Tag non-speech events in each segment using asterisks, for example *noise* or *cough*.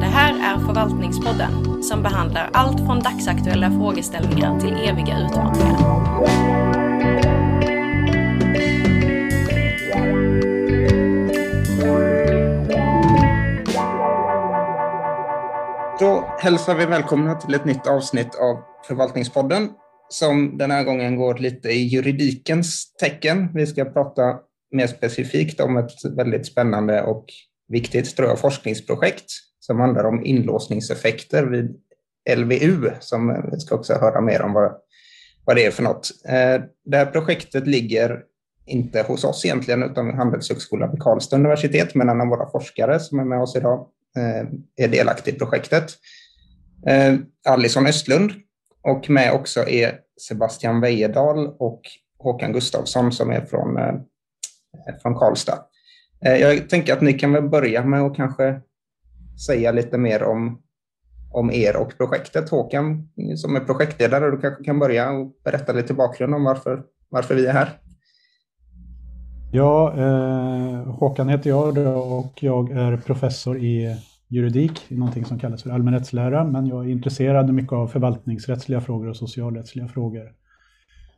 Det här är Förvaltningspodden som behandlar allt från dagsaktuella frågeställningar till eviga utmaningar. Då hälsar vi välkomna till ett nytt avsnitt av Förvaltningspodden som den här gången går lite i juridikens tecken. Vi ska prata mer specifikt om ett väldigt spännande och viktigt tror jag, forskningsprojekt som handlar om inlåsningseffekter vid LVU, som vi ska också höra mer om vad, vad det är för något. Eh, det här projektet ligger inte hos oss egentligen, utan vid Handelshögskolan vid Karlstad universitet, men en av våra forskare som är med oss idag eh, är delaktig i projektet. Eh, Alison Östlund och med också är Sebastian Wejedal och Håkan Gustafsson som är från, från Karlstad. Eh, jag tänker att ni kan väl börja med att kanske säga lite mer om, om er och projektet. Håkan, som är projektledare, du kanske kan börja och berätta lite bakgrund om varför, varför vi är här. Ja, eh, Håkan heter jag och jag är professor i juridik, i någonting som kallas för allmänrättslära, men jag är intresserad mycket av förvaltningsrättsliga frågor och socialrättsliga frågor.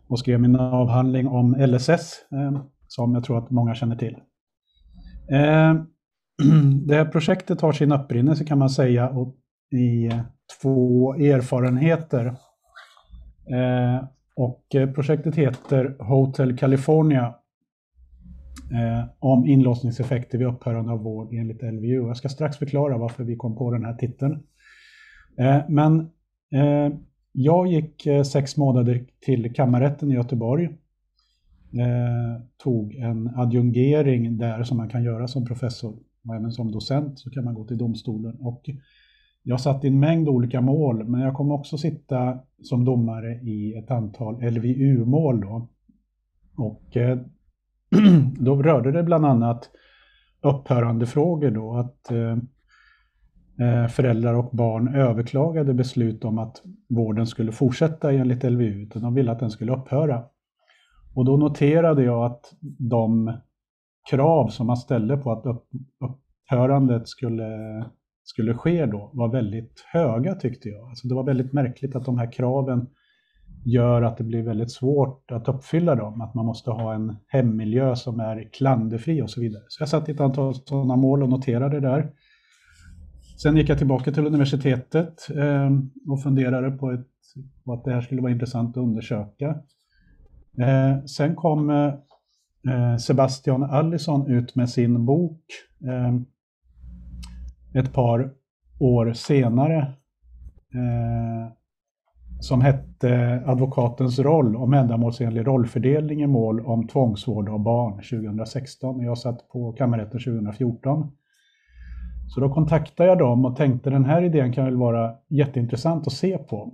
Och skrev min avhandling om LSS, eh, som jag tror att många känner till. Eh, *clears throat* det här projektet har sin upprinnelse kan man säga i eh, två erfarenheter. Eh, och projektet heter Hotel California om inlåsningseffekter vid upphörande av vård enligt LVU. Jag ska strax förklara varför vi kom på den här titeln. Men jag gick sex månader till kammarrätten i Göteborg. Eh, tog en adjungering där som man kan göra som professor och även som docent så kan man gå till domstolen. Och jag satt i en mängd olika mål, men jag kommer också sitta som domare i ett antal LVU-mål. Då. Och eh, *clears throat* då rörde det bland annat upphörandefrågor då, att eh, eh, föräldrar och barn överklagade beslut om att vården skulle fortsätta enligt LVU, utan de ville att den skulle upphöra. Och då noterade jag att de krav som man ställde på att upp, upphörandet skulle, skulle ske då var väldigt höga tyckte jag. Alltså det var väldigt märkligt att de här kraven gör att det blir väldigt svårt att uppfylla dem. Att man måste ha en hemmiljö som är klanderfri och så vidare. Så jag satte ett antal sådana mål och noterade det där. Sen gick jag tillbaka till universitetet eh, och funderade på, ett, på att det här skulle vara intressant att undersöka. Eh, sen kom eh, eh, Sebastian Allison ut med sin bok eh, ett par år senare eh, som hette Advokatens roll om ändamålsenlig rollfördelning i mål om tvångsvård av barn 2016. Jag satt på kammarrätten 2014. Så då kontaktade jag dem och tänkte den här idén kan väl vara jätteintressant att se på.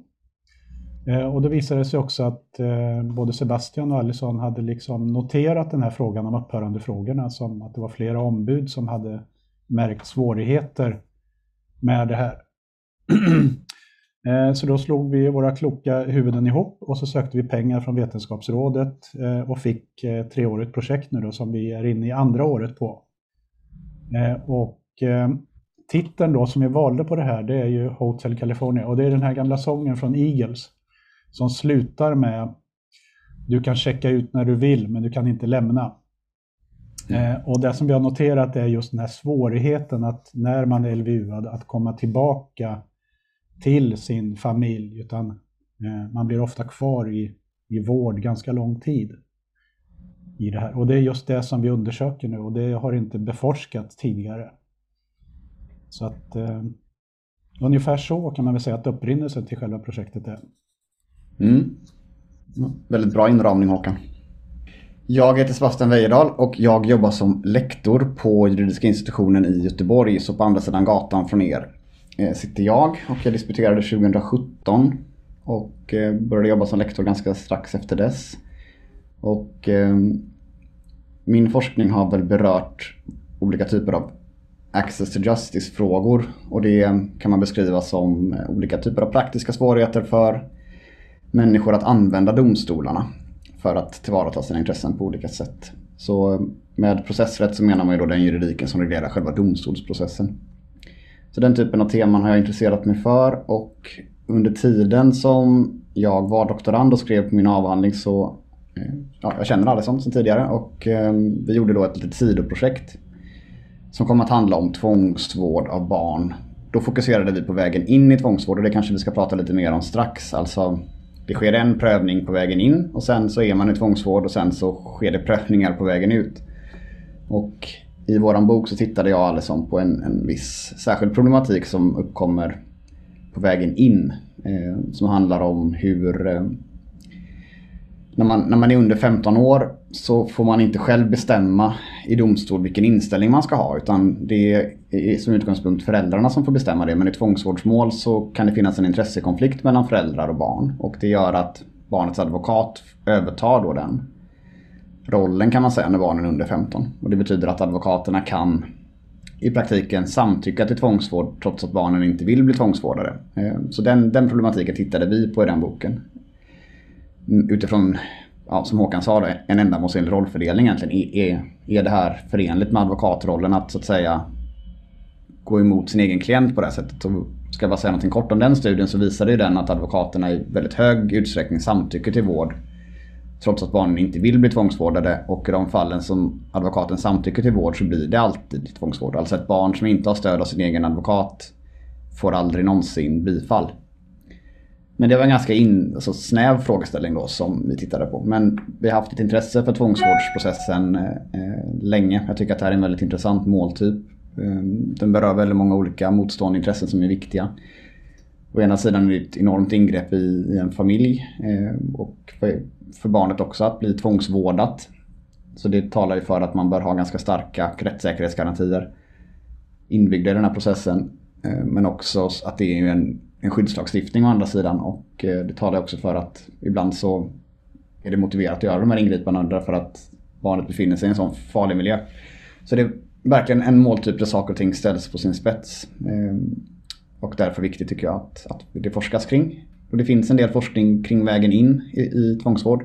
Eh, och det visade sig också att eh, både Sebastian och Allison hade liksom noterat den här frågan om upphörande frågorna som att det var flera ombud som hade märkt svårigheter med det här. *clears throat* Eh, så då slog vi våra kloka huvuden ihop och så sökte vi pengar från Vetenskapsrådet och fick treårigt projekt nu då som vi är inne i andra året på. Och titeln då som vi valde på det här det är ju Hotel California och det är den här gamla sången från Eagles som slutar med du kan checka ut när du vill men du kan inte lämna. Mm. Eh, och det som vi har noterat är just den här svårigheten att när man är LVU att komma tillbaka till sin familj utan eh, man blir ofta kvar i, i vård ganska lång tid. I det här. Och det är just det som vi undersöker nu och det har inte beforskats tidigare. Så att eh, ungefär så kan man väl säga att upprinnelsen till själva projektet är. Mm. Väldigt bra inramning Håkan. Jag heter Sebastian Wejerdal och jag jobbar som lektor på juridiska institutionen i Göteborg. Så på andra sidan gatan från er eh, sitter jag och jag disputerade 2017 och eh, började jobba som lektor ganska strax efter dess. Och ehm, min forskning har väl berört olika typer av access to justice-frågor och det kan man beskriva som eh, olika typer av praktiska svårigheter för människor att använda domstolarna för att tillvarata sina intressen på olika sätt. Så med processrätt så menar man ju då den juridiken som reglerar själva domstolsprocessen. Så den typen av teman har jag intresserat mig för och under tiden som jag var doktorand och skrev på min avhandling så eh, ja, jag känner Alison sedan tidigare och eh, vi gjorde då ett litet sidoprojekt som kom att handla om tvångsvård av barn. Då fokuserade vi på vägen in i tvångsvård och det kanske vi ska prata lite mer om strax. Alltså det sker en prövning på vägen in och sen så är man i tvångsvård och sen så sker det prövningar på vägen ut. Och i våran bok så tittade jag Alisson på en, en viss särskild problematik som uppkommer på vägen in. Eh, som handlar om hur eh, när man, när man är under 15 år så får man inte själv bestämma i domstol vilken inställning man ska ha utan det är som utgångspunkt föräldrarna som får bestämma det. Men i tvångsvårdsmål så kan det finnas en intressekonflikt mellan föräldrar och barn och det gör att barnets advokat övertar då den rollen kan man säga när barnen är under 15. Och det betyder att advokaterna kan i praktiken samtycka till tvångsvård trots att barnen inte vill bli tvångsvårdade. Eh, så den, den problematiken tittade vi på i den boken. Utifrån, ja, som Håkan sa, det, en ändamålsenlig rollfördelning egentligen. Är, är det här förenligt med advokatrollen att så att säga gå emot sin egen klient på det här sättet? Och ska jag bara säga någonting kort om den studien så visade ju den att advokaterna i väldigt hög utsträckning samtycker till vård trots att barnen inte vill bli tvångsvårdade och i de fallen som advokaten samtycker till vård så blir det alltid tvångsvård. Alltså ett barn som inte har stöd av sin egen advokat får aldrig någonsin bifall. Men det var en ganska in, alltså snäv frågeställning då som vi tittade på. Men vi har haft ett intresse för tvångsvårdsprocessen eh, eh länge. Jag tycker att det här är en väldigt intressant måltyp. Eh, den berör väldigt många olika motstående intressen som är viktiga. Å ena sidan är det ett enormt ingrepp i, i en familj eh, och för, för, barnet också att bli tvångsvårdat. Så det talar ju för att man bör ha ganska starka rättssäkerhetsgarantier inbyggda i den här processen. Eh, men också att det är en en skyddslagstiftning å andra sidan och eh, det talar också för att ibland så är det motiverat att göra de här ingripandena därför att barnet befinner sig i en sån farlig miljö. Så det är verkligen en måltyp där saker och ting ställs på sin spets. Ehm, och därför viktigt tycker jag att, att det forskas kring. Och det finns en del forskning kring vägen in i, i tvångsvård.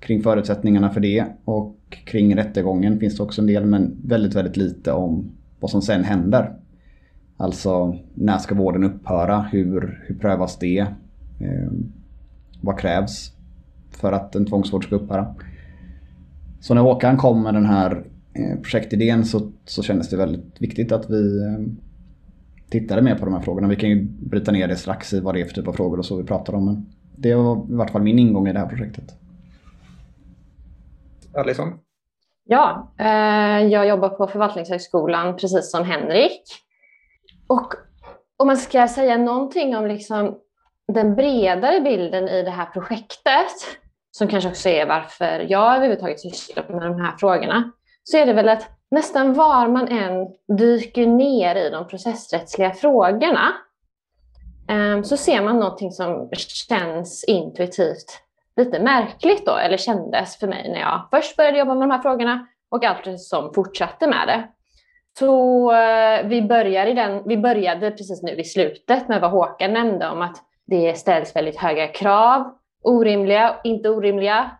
Kring förutsättningarna för det och kring rättegången finns det också en del men väldigt, väldigt lite om vad som sen händer. Alltså när ska vården upphöra? Hur, hur prövas det? Eh, vad krävs för att en tvångsvård ska upphöra? Så när Håkan kom med den här eh, projektidén så, så kändes det väldigt viktigt att vi eh, tittade mer på de här frågorna. Vi kan ju bryta ner det strax i vad det är för typ av frågor och så vi pratar om. Men det var i vart fall min ingång i det här projektet. Alison? Ja, eh, jag jobbar på Förvaltningshögskolan precis som Henrik. Och om man ska säga någonting om liksom den bredare bilden i det här projektet, som kanske också är varför jag överhuvudtaget sysslar med de här frågorna, så är det väl att nästan var man än dyker ner i de processrättsliga frågorna ehm, så ser man någonting som känns intuitivt lite märkligt då, eller kändes för mig när jag först började jobba med de här frågorna och allt som fortsatte med det. Så eh, vi, börjar i den, vi började precis nu i slutet med vad Håkan nämnde om att det ställs väldigt höga krav. Orimliga, inte orimliga,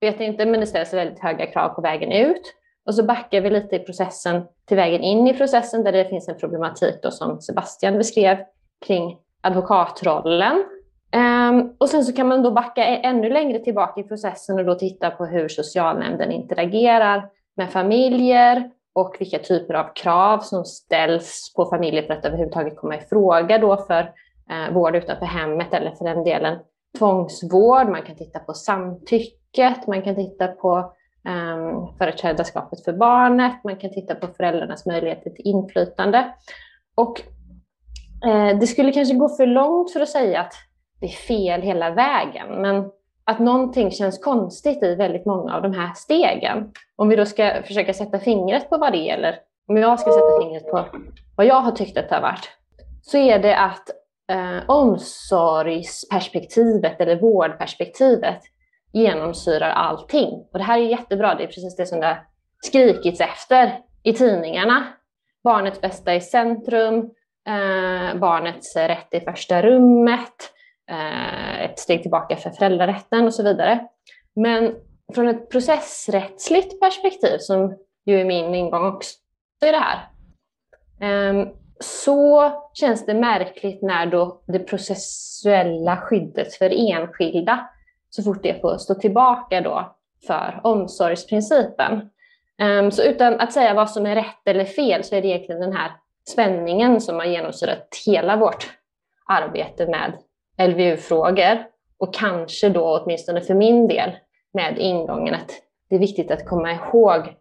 vet inte, men det ställs väldigt höga krav på vägen ut. Och så backar vi lite i processen till vägen in i processen där det finns en problematik då som Sebastian beskrev kring advokatrollen. Um, och sen så kan man då backa e- ännu längre tillbaka i processen och då titta på hur socialnämnden interagerar med familjer och vilka typer av krav som ställs på familjer för att överhuvudtaget komma i fråga då för eh, vård utanför hemmet eller för den delen tvångsvård. Man kan titta på samtycket, man kan titta på um, företrädarskapet för barnet, man kan titta på föräldrarnas möjligheter till inflytande. Och eh, det skulle kanske gå för långt för att säga att det är fel hela vägen, men att någonting känns konstigt i väldigt många av de här stegen. Om vi då ska försöka sätta fingret på vad det är, eller om jag ska sätta fingret på vad jag har tyckt att det har varit, så är det att eh, omsorgsperspektivet eller vårdperspektivet genomsyrar allting. Och det här är jättebra, det är precis det som det har skrikits efter i tidningarna. Barnets bästa i centrum, eh, barnets rätt i första rummet, Eh, ett steg tillbaka för föräldrarätten och så vidare. Men från ett processrättsligt perspektiv som ju är min ingång också i det här. Ehm, så känns det märkligt när då det processuella skyddet för enskilda, så fort det får stå tillbaka då för omsorgsprincipen. Ehm, så utan att säga vad som är rätt eller fel så är det egentligen den här spänningen som har genomsyrat hela vårt arbete med LVU-frågor och kanske då åtminstone för min del med ingången att det är viktigt att komma ihåg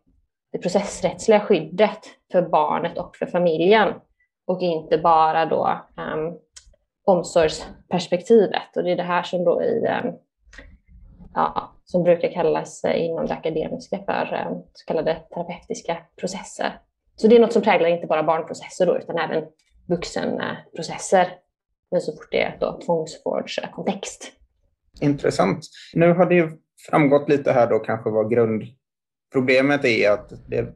det processrättsliga skyddet för barnet och för familjen och inte bara då um, omsorgsperspektivet. Och det är det här som då i, um, ja, som brukar kallas eh, inom det akademiska för um, så kallade terapeutiska processer. Så det är något som präglar inte bara barnprocesser då, utan även vuxenprocesser. Men så fort det är då tvångsvårdskontext. Intressant. Nu har det ju framgått lite här då kanske vad grundproblemet är att, det,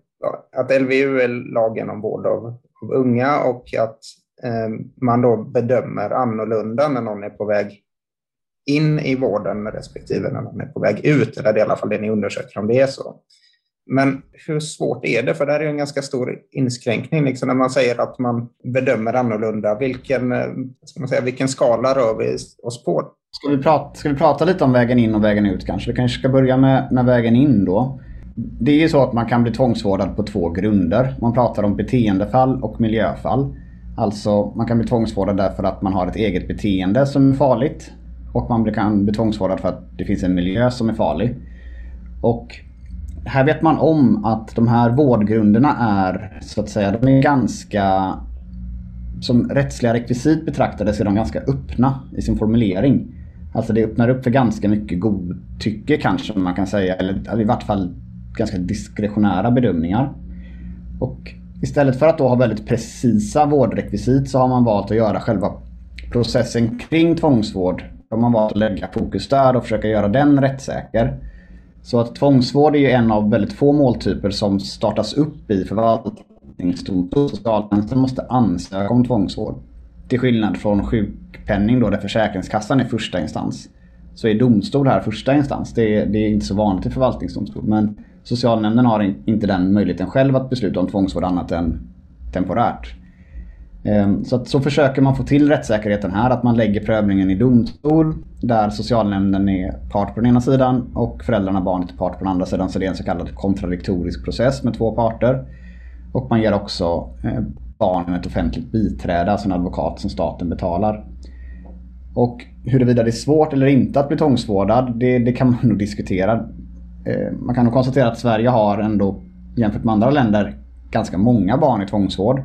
att LVU är lagen om vård av, av unga och att eh, man då bedömer annorlunda när någon är på väg in i vården respektive när någon är på väg ut, eller det är i alla fall det ni undersöker om det är så. Men hur svårt är det? För det här är en ganska stor inskränkning. Liksom när man säger att man bedömer annorlunda, vilken, eh, ska man säga, vilken skala rör vi oss på? Ska vi, prata, ska vi prata lite om vägen in och vägen ut kanske? Vi kanske ska börja med, med vägen in då. Det är ju så att man kan bli tvångsvårdad på två grunder. Man pratar om beteendefall och miljöfall. Alltså man kan bli tvångsvårdad därför att man har ett eget beteende som är farligt. Och man kan bli tvångsvårdad för att det finns en miljö som är farlig. Och här vet man om att de här vårdgrunderna är så att säga, de är ganska som rättsliga rekvisit betraktade så är de ganska öppna i sin formulering. Alltså det öppnar upp för ganska mycket godtycke kanske man kan säga. Eller i vart fall ganska diskretionära bedömningar. Och istället för att då ha väldigt precisa vårdrekvisit så har man valt att göra själva processen kring tvångsvård. Då har man valt att lägga fokus där och försöka göra den rättssäker. Så att tvångsvård är ju en av väldigt få måltyper som startas upp i förvaltningsdomstol. Socialtjänsten måste ansöka om tvångsvård. Till skillnad från sjukpenning då där Försäkringskassan är första instans. Så är domstol här första instans. Det är, det är inte så vanligt i förvaltningsdomstol. Men socialnämnden har inte den möjligheten själv att besluta om tvångsvård annat än temporärt. Ehm, så, att, så försöker man få till rättssäkerheten här, att man lägger prövningen i domstol där socialnämnden är part på den ena sidan och föräldrarna och barnet är part på den andra sidan. Så det är en så kallad kontradiktorisk process med två parter. Och man ger också eh, barnen ett offentligt biträde, alltså en advokat som staten betalar. Och huruvida det är svårt eller inte att bli tvångsvårdad, det, det kan man nog diskutera. Ehm, man kan nog konstatera att Sverige har ändå, jämfört med andra länder, ganska många barn i tvångsvård.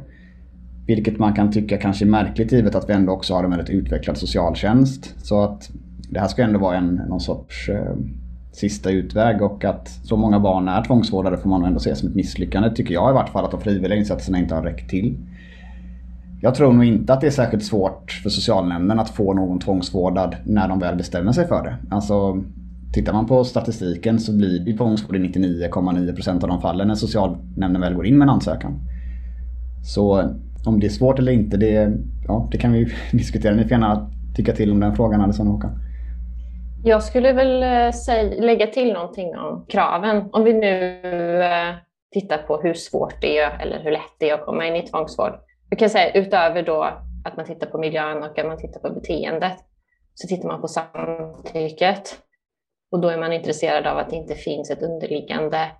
Vilket man kan tycka kanske är märkligt givet att vi ändå också har en väldigt utvecklad socialtjänst. Så att det här ska ändå vara en, någon sorts eh, sista utväg och att så många barn är tvångsvårdade får man ändå se som ett misslyckande tycker jag i vart fall att de frivilliga insatserna inte har räckt till. Jag tror nog inte att det är särskilt svårt för socialnämnden att få någon tvångsvårdad när de väl bestämmer sig för det. Alltså, tittar man på statistiken så blir det tvångsvård i 99,9% av de fallen när socialnämnden väl går in med en ansökan. Så om det är svårt eller inte, det, ja, det kan vi *laughs* diskutera. Ni får gärna tycka till om den frågan, Alison och Håkan. Jag skulle väl eh, säga, lägga till någonting om kraven. Om vi nu eh, tittar på hur svårt det är eller hur lätt det är att komma in i tvångsvård. Vi kan säga utöver då att man tittar på miljön och att man tittar på beteendet så tittar man på samtycket. Och då är man intresserad av att det inte finns ett underliggande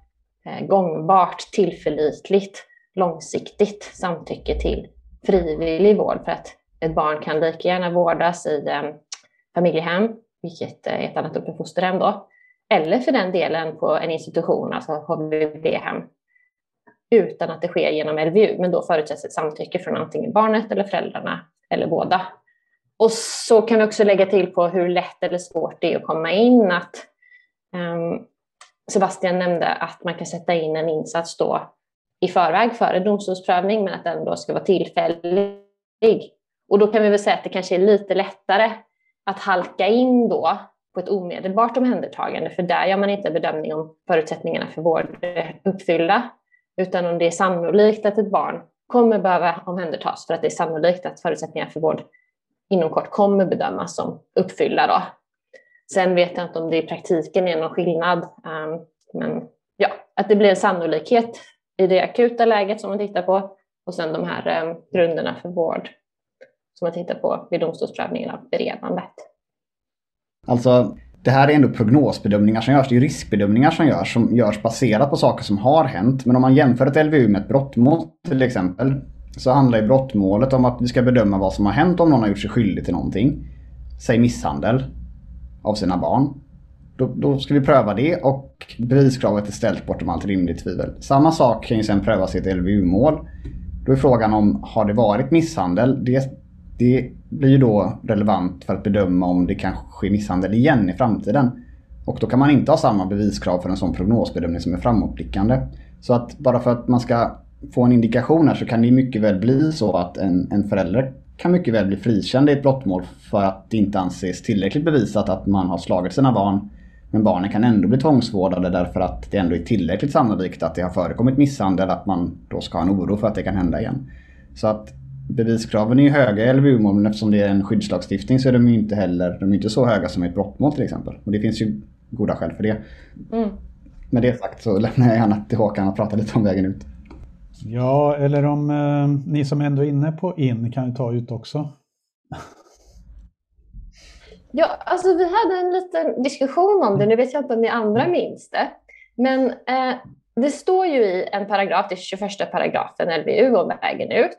eh, gångbart, tillförlitligt långsiktigt samtycke till frivillig vård för att ett barn kan lika gärna vårdas i eh, familjehem, vilket eh, är ett annat ord då, eller för den delen på en institution, alltså HVB-hem, utan att det sker genom LVU, men då förutsätts ett samtycke från antingen barnet eller föräldrarna eller båda. Och så kan vi också lägga till på hur lätt eller svårt det är att komma in, att um, Sebastian nämnde att man kan sätta in en insats då i förväg före domstolsprövning, men att den då ska vara tillfällig. Och då kan vi väl säga att det kanske är lite lättare att halka in då på ett omedelbart omhändertagande, för där gör man inte bedömning om förutsättningarna för vård är uppfyllda, utan om det är sannolikt att ett barn kommer behöva omhändertas för att det är sannolikt att förutsättningarna för vård inom kort kommer bedömas som uppfyllda. Då. Sen vet jag inte om det i praktiken är någon skillnad, eh, men ja, att det blir en sannolikhet i det akuta läget som man tittar på och sen de här eh, grunderna för vård som man tittar på vid domstolsprövningen av beredandet. Alltså, det här är ändå prognosbedömningar som görs. Det är riskbedömningar som görs, som görs baserat på saker som har hänt. Men om man jämför ett LVU med ett brottmål till exempel, så handlar ju brottmålet om att vi ska bedöma vad som har hänt om någon har gjort sig skyldig till någonting. Säg misshandel av sina barn. Då, då, ska vi pröva det och beviskravet är ställt bortom allt rimligt tvivel. Samma sak kan ju sen prövas i ett LVU-mål. Då är frågan om har det varit misshandel? Det, det blir ju då relevant för att bedöma om det kan ske misshandel igen i framtiden. Och då kan man inte ha samma beviskrav för en sån prognosbedömning som är framåtblickande. Så att bara för att man ska få en indikation här så kan det mycket väl bli så att en, en förälder kan mycket väl bli frikänd i ett brottmål för att det inte anses tillräckligt bevisat att man har slagit sina barn. Men barnen kan ändå bli tvångsvårdade därför att det ändå är tillräckligt sannolikt att det har förekommit misshandel att man då ska ha en oro för att det kan hända igen. Så att beviskraven är ju höga i LVU-mål men eftersom det är en skyddslagstiftning så är de ju inte heller de är inte så höga som i ett brottmål till exempel. Och det finns ju goda skäl för det. Mm. Med det sagt så lämnar jag gärna till Håkan att prata lite om vägen ut. Ja, eller om eh, ni som ändå är inne på in kan ju ta ut också. Ja, alltså vi hade en liten diskussion om det. Nu vet jag inte om ni andra minns det. Men eh, det står ju i en paragraf, det 21 paragrafen LVU om vägen ut.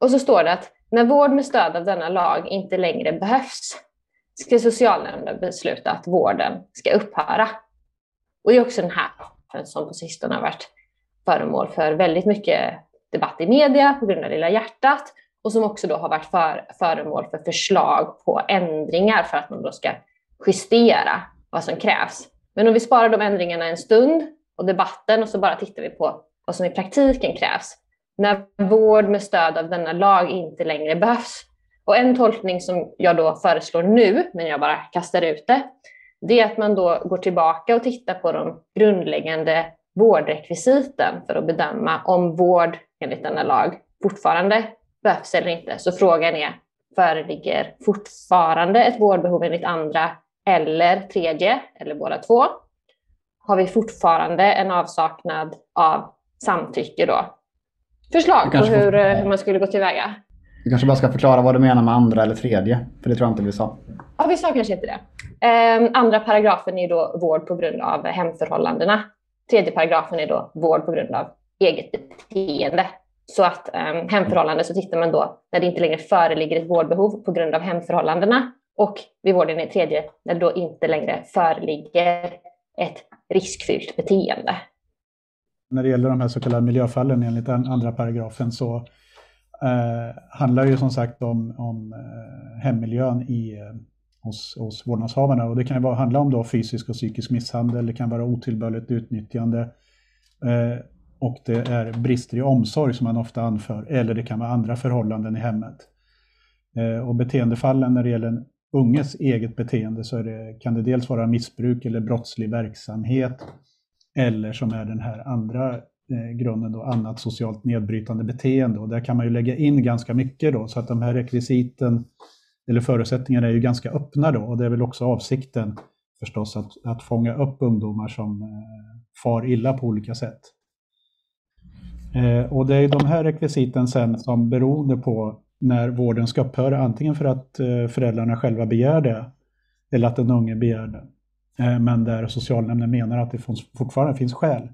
Och så står det att när vård med stöd av denna lag inte längre behövs ska socialnämnden besluta att vården ska upphöra. Och det är också den här som på sistone har varit föremål för väldigt mycket debatt i media på grund av Lilla hjärtat och som också då har varit för, föremål för förslag på ändringar för att man då ska justera vad som krävs. Men om vi sparar de ändringarna en stund och debatten och så bara tittar vi på vad som i praktiken krävs när vård med stöd av denna lag inte längre behövs. Och en tolkning som jag då föreslår nu, men jag bara kastar ut det, det är att man då går tillbaka och tittar på de grundläggande vårdrekvisiten för att bedöma om vård enligt denna lag fortfarande behövs eller inte. Så frågan är, föreligger fortfarande ett vårdbehov enligt andra eller tredje, eller båda två? Har vi fortfarande en avsaknad av samtycke då? Förslag på hur, får... hur man skulle gå tillväga? Du kanske bara ska förklara vad du menar med andra eller tredje, för det tror jag inte vi sa. Ja, vi sa kanske inte det. Eh, andra paragrafen är då vård på grund av hemförhållandena. Tredje paragrafen är då vård på grund av eget beteende. Så att um, hemförhållande så tittar man då när det inte längre föreligger ett vårdbehov på grund av hemförhållandena och vid vården i tredje när det då inte längre föreligger ett riskfyllt beteende. När det gäller de här så kallade miljöfallen enligt den andra paragrafen så eh, handlar ju som sagt om, om eh, hemmiljön i, eh, hos, hos vårdnadshavarna. Och det kan ju vara, handla om då fysisk och psykisk misshandel, det kan vara otillbörligt utnyttjande eh, och det är brister i omsorg som man ofta anför, eller det kan vara andra förhållanden i hemmet. Eh, och beteendefallen när det gäller en unges eget beteende så det, kan det dels vara missbruk eller brottslig verksamhet, eller som är den här andra eh, grunden då, annat socialt nedbrytande beteende. Och där kan man ju lägga in ganska mycket då, så att de här rekvisiten eller förutsättningarna är ju ganska öppna då och det är väl också avsikten förstås att, att fånga upp ungdomar som eh, far illa på olika sätt. Eh, och det är de här rekvisiten sen som beroende på när vården ska upphöra, antingen för att eh, föräldrarna själva begär det eller att den unge begär det. Eh, men där socialnämnden menar att det fortfarande finns skäl.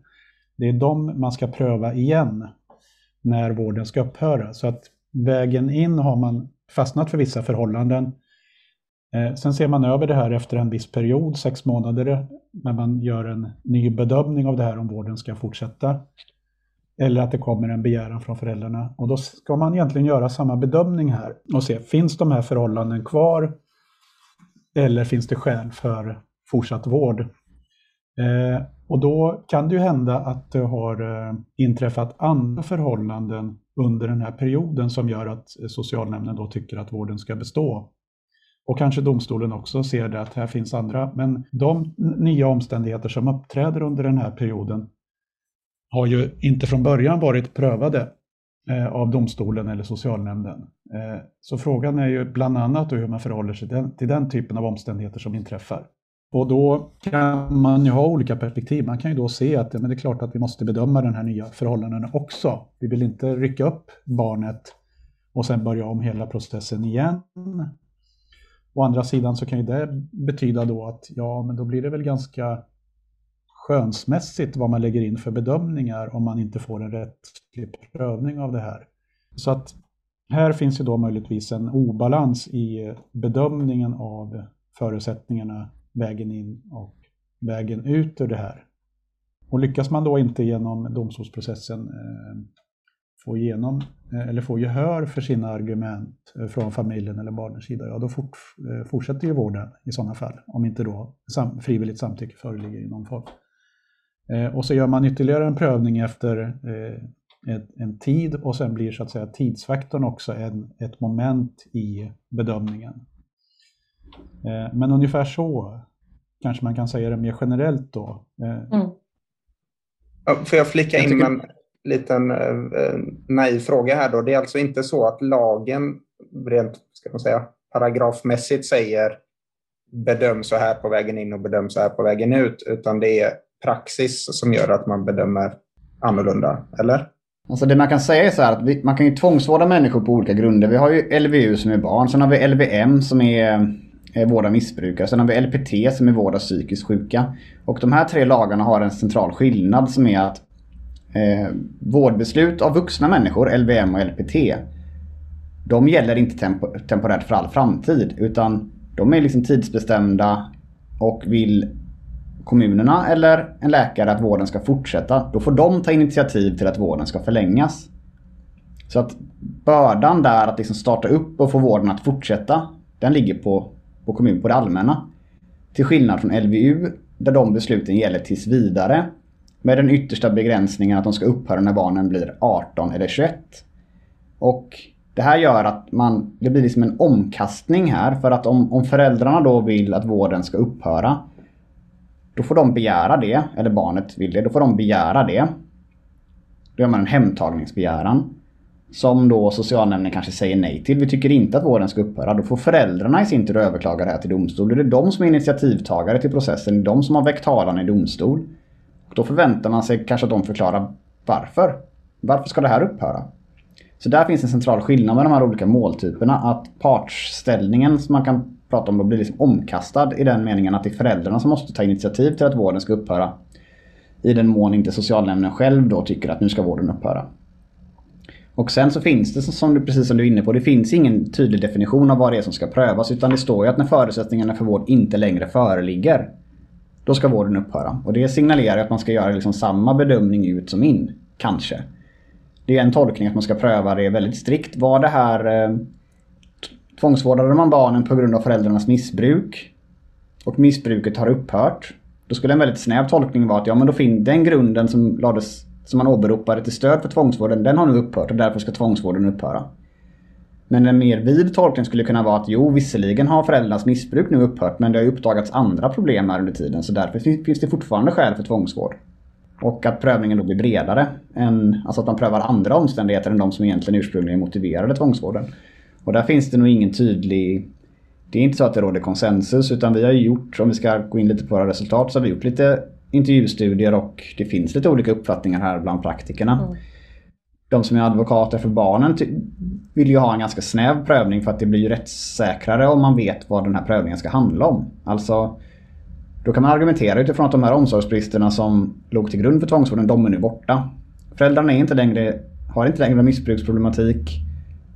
Det är de man ska pröva igen när vården ska upphöra. Så att vägen in har man fastnat för vissa förhållanden. Eh, sen ser man över det här efter en viss period, sex månader, när man gör en ny bedömning av det här om vården ska fortsätta. Eller att det kommer en begäran från föräldrarna. Och då ska man egentligen göra samma bedömning här och se, finns de här förhållanden kvar? Eller finns det skäl för fortsatt vård? Eh, och då kan det ju hända att det har eh, inträffat andra förhållanden under den här perioden som gör att socialnämnden då tycker att vården ska bestå. Och kanske domstolen också ser det att här finns andra, men de nya omständigheter som uppträder under den här perioden har ju inte från början varit prövade eh, av domstolen eller socialnämnden. Eh, så frågan är ju bland annat hur man förhåller sig till den, till den typen av omständigheter som inträffar. Och då kan man ju ha olika perspektiv. Man kan ju då se att men det är klart att vi måste bedöma den här nya förhållandena också. Vi vill inte rycka upp barnet och sen börja om hela processen igen. Å andra sidan så kan ju det betyda då att ja, men då blir det väl ganska skönsmässigt vad man lägger in för bedömningar om man inte får en rättslig prövning av det här. Så att här finns ju då möjligtvis en obalans i bedömningen av förutsättningarna vägen in och vägen ut ur det här. Och lyckas man då inte genom domstolsprocessen eh, få, igenom, eh, eller få gehör för sina argument eh, från familjen eller barnens sida, ja då fort, fortsätter ju vården i sådana fall, om inte då sam, frivilligt samtycke föreligger i någon form. Eh, och så gör man ytterligare en prövning efter eh, en, tid och sen blir så att säga tidsfaktorn också en, ett moment i bedömningen. Eh, men ungefär så kanske man kan säga det mer generellt då. Mm. Får jag flika in med en liten naiv fråga här då? Det är alltså inte så att lagen rent ska man säga, paragrafmässigt säger bedöm så här på vägen in och bedöm så här på vägen ut, utan det är praxis som gör att man bedömer annorlunda, eller? Alltså det man kan säga är så här att vi, man kan ju tvångsvårda människor på olika grunder. Vi har ju LVU som är barn, sen har vi LVM som är, är vård av missbrukare, sen har vi LPT som är vård av psykiskt sjuka. Och de här tre lagarna har en central skillnad som är att eh, vårdbeslut av vuxna människor, LVM och LPT, de gäller inte tempo, temporärt för all framtid utan de är liksom tidsbestämda och vill kommunerna eller en läkare att vården ska fortsätta, då får de ta initiativ till att vården ska förlängas. Så att bördan där att liksom starta upp och få vården att fortsätta, den ligger på, på kommun, på det allmänna. Till skillnad från LVU, där de besluten gäller tills vidare. Med den yttersta begränsningen att de ska upphöra när barnen blir 18 eller 21. Och det här gör att man, det blir liksom en omkastning här. För att om, om föräldrarna då vill att vården ska upphöra då får de begära det, eller barnet vill det, då får de begära det. Då gör man en hemtagningsbegäran. Som då socialnämnden kanske säger nej till. Vi tycker inte att vården ska upphöra. Då får föräldrarna i sin tur överklaga det här till domstol. Då är det de som är initiativtagare till processen. Det är de som har väckt talan i domstol. Och då förväntar man sig kanske att de förklarar varför. Varför ska det här upphöra? Så där finns en central skillnad med de här olika måltyperna. Att partsställningen som man kan prata om då blir liksom omkastad i den meningen att det är föräldrarna som måste ta initiativ till att vården ska upphöra. I den mån inte socialnämnden själv då tycker att nu ska vården upphöra. Och sen så finns det, som du, precis som du är inne på, det finns ingen tydlig definition av vad det är som ska prövas. Utan det står ju att när förutsättningarna för vård inte längre föreligger, då ska vården upphöra. Och det signalerar att man ska göra liksom samma bedömning ut som in, kanske. Det är en tolkning att man ska pröva det väldigt strikt. Var det här eh, Tvångsvårdade man barnen på grund av föräldrarnas missbruk och missbruket har upphört. Då skulle en väldigt snäv tolkning vara att ja, men då fin den grunden som, lades, som man åberopade till stöd för tvångsvården, den har nu upphört och därför ska tvångsvården upphöra. Men en mer vid tolkning skulle kunna vara att jo, visserligen har föräldrarnas missbruk nu upphört men det har uppdagats andra problem här under tiden så därför finns det fortfarande skäl för tvångsvård. Och att prövningen då blir bredare. Än, alltså att man prövar andra omständigheter än de som egentligen ursprungligen motiverade tvångsvården. Och där finns det nog ingen tydlig... Det är inte så att det råder konsensus utan vi har gjort, om vi ska gå in lite på våra resultat, så har vi gjort lite intervjustudier och det finns lite olika uppfattningar här bland praktikerna. Mm. De som är advokater för barnen vill ju ha en ganska snäv prövning för att det blir ju rättssäkrare om man vet vad den här prövningen ska handla om. Alltså, då kan man argumentera utifrån att de här omsorgsbristerna som låg till grund för tvångsvården, de är nu borta. Föräldrarna är inte längre, har inte längre missbruksproblematik.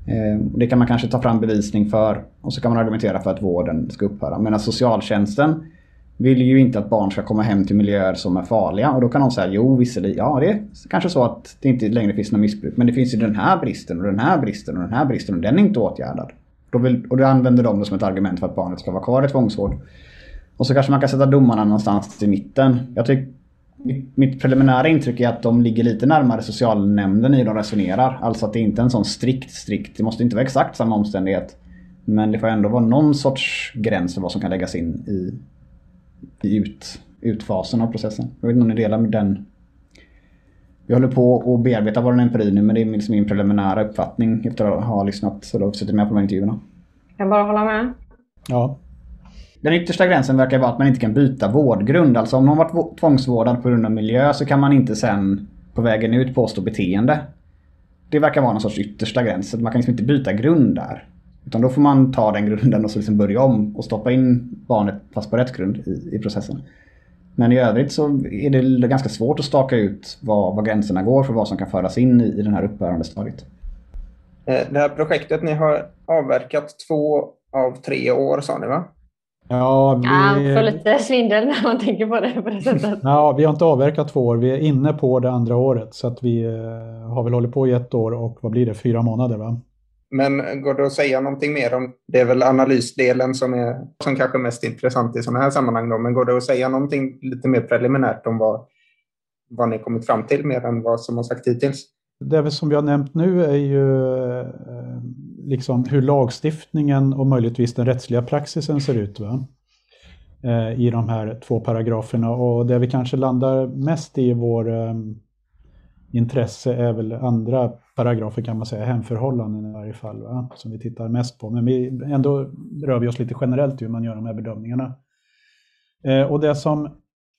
Eh, det kan man kanske ta fram bevisning för och så kan man argumentera för att vården ska upphöra. Medan socialtjänsten vill ju inte att barn ska komma hem till miljöer som är farliga. Och då kan de säga, jo visserligen, ja det är kanske så att det inte längre finns något missbruk. Men det finns ju den här bristen och den här bristen och den här bristen och den är inte åtgärdad. Då vill, och då använder de det som ett argument för att barnet ska vara kvar i tvångsvård. Och så kanske man kan sätta domarna någonstans i mitten. Jag tycker mitt preliminära intryck är att de ligger lite närmare socialnämnden i hur de resonerar. Alltså att det inte är en sån strikt, strikt, det måste inte vara exakt samma omständighet. Men det får ändå vara någon sorts gräns för vad som kan läggas in i, i ut, utfasen av processen. Jag vet inte om ni delar med den. Vi håller på att bearbeta vår empiri nu men det är liksom min preliminära uppfattning efter att ha lyssnat och suttit med på de här intervjuerna. Jag bara hålla med. Ja. Den yttersta gränsen verkar vara att man inte kan byta vårdgrund. Alltså om någon varit tvångsvårdad på grund av miljö så kan man inte sen på vägen ut påstå beteende. Det verkar vara någon sorts yttersta gräns. Man kan liksom inte byta grund där. Utan då får man ta den grunden och så liksom börja om och stoppa in barnet fast på rätt grund i, i processen. Men i övrigt så är det ganska svårt att staka ut var, vad gränserna går för vad som kan föras in i, i den här upphörande stadiet. Eh, det här projektet, ni har avverkat två av tre år sa ni va? Ja, vi... Ja, får lite svindel när man tänker på det på det sättet. ja, vi har inte avverkat två år. Vi är inne på det andra året. Så att vi eh, har väl hållit på i ett år och vad blir det, fyra månader va? Men går det att säga någonting mer om, det är väl analysdelen som är som kanske är mest intressant i sådana här sammanhang då, men går det att säga någonting lite mer preliminärt om vad, vad ni kommit fram till mer än vad som har sagt hittills? Det som vi har nämnt nu är ju eh, liksom hur lagstiftningen och möjligtvis den rättsliga praxisen ser ut va? Eh, i de här två paragraferna och det vi kanske landar mest i vår eh, intresse är väl andra paragrafer kan man säga, hemförhållanden i varje fall, va? som vi tittar mest på. Men vi, ändå rör vi oss lite generellt hur man gör de här bedömningarna. Eh, och det som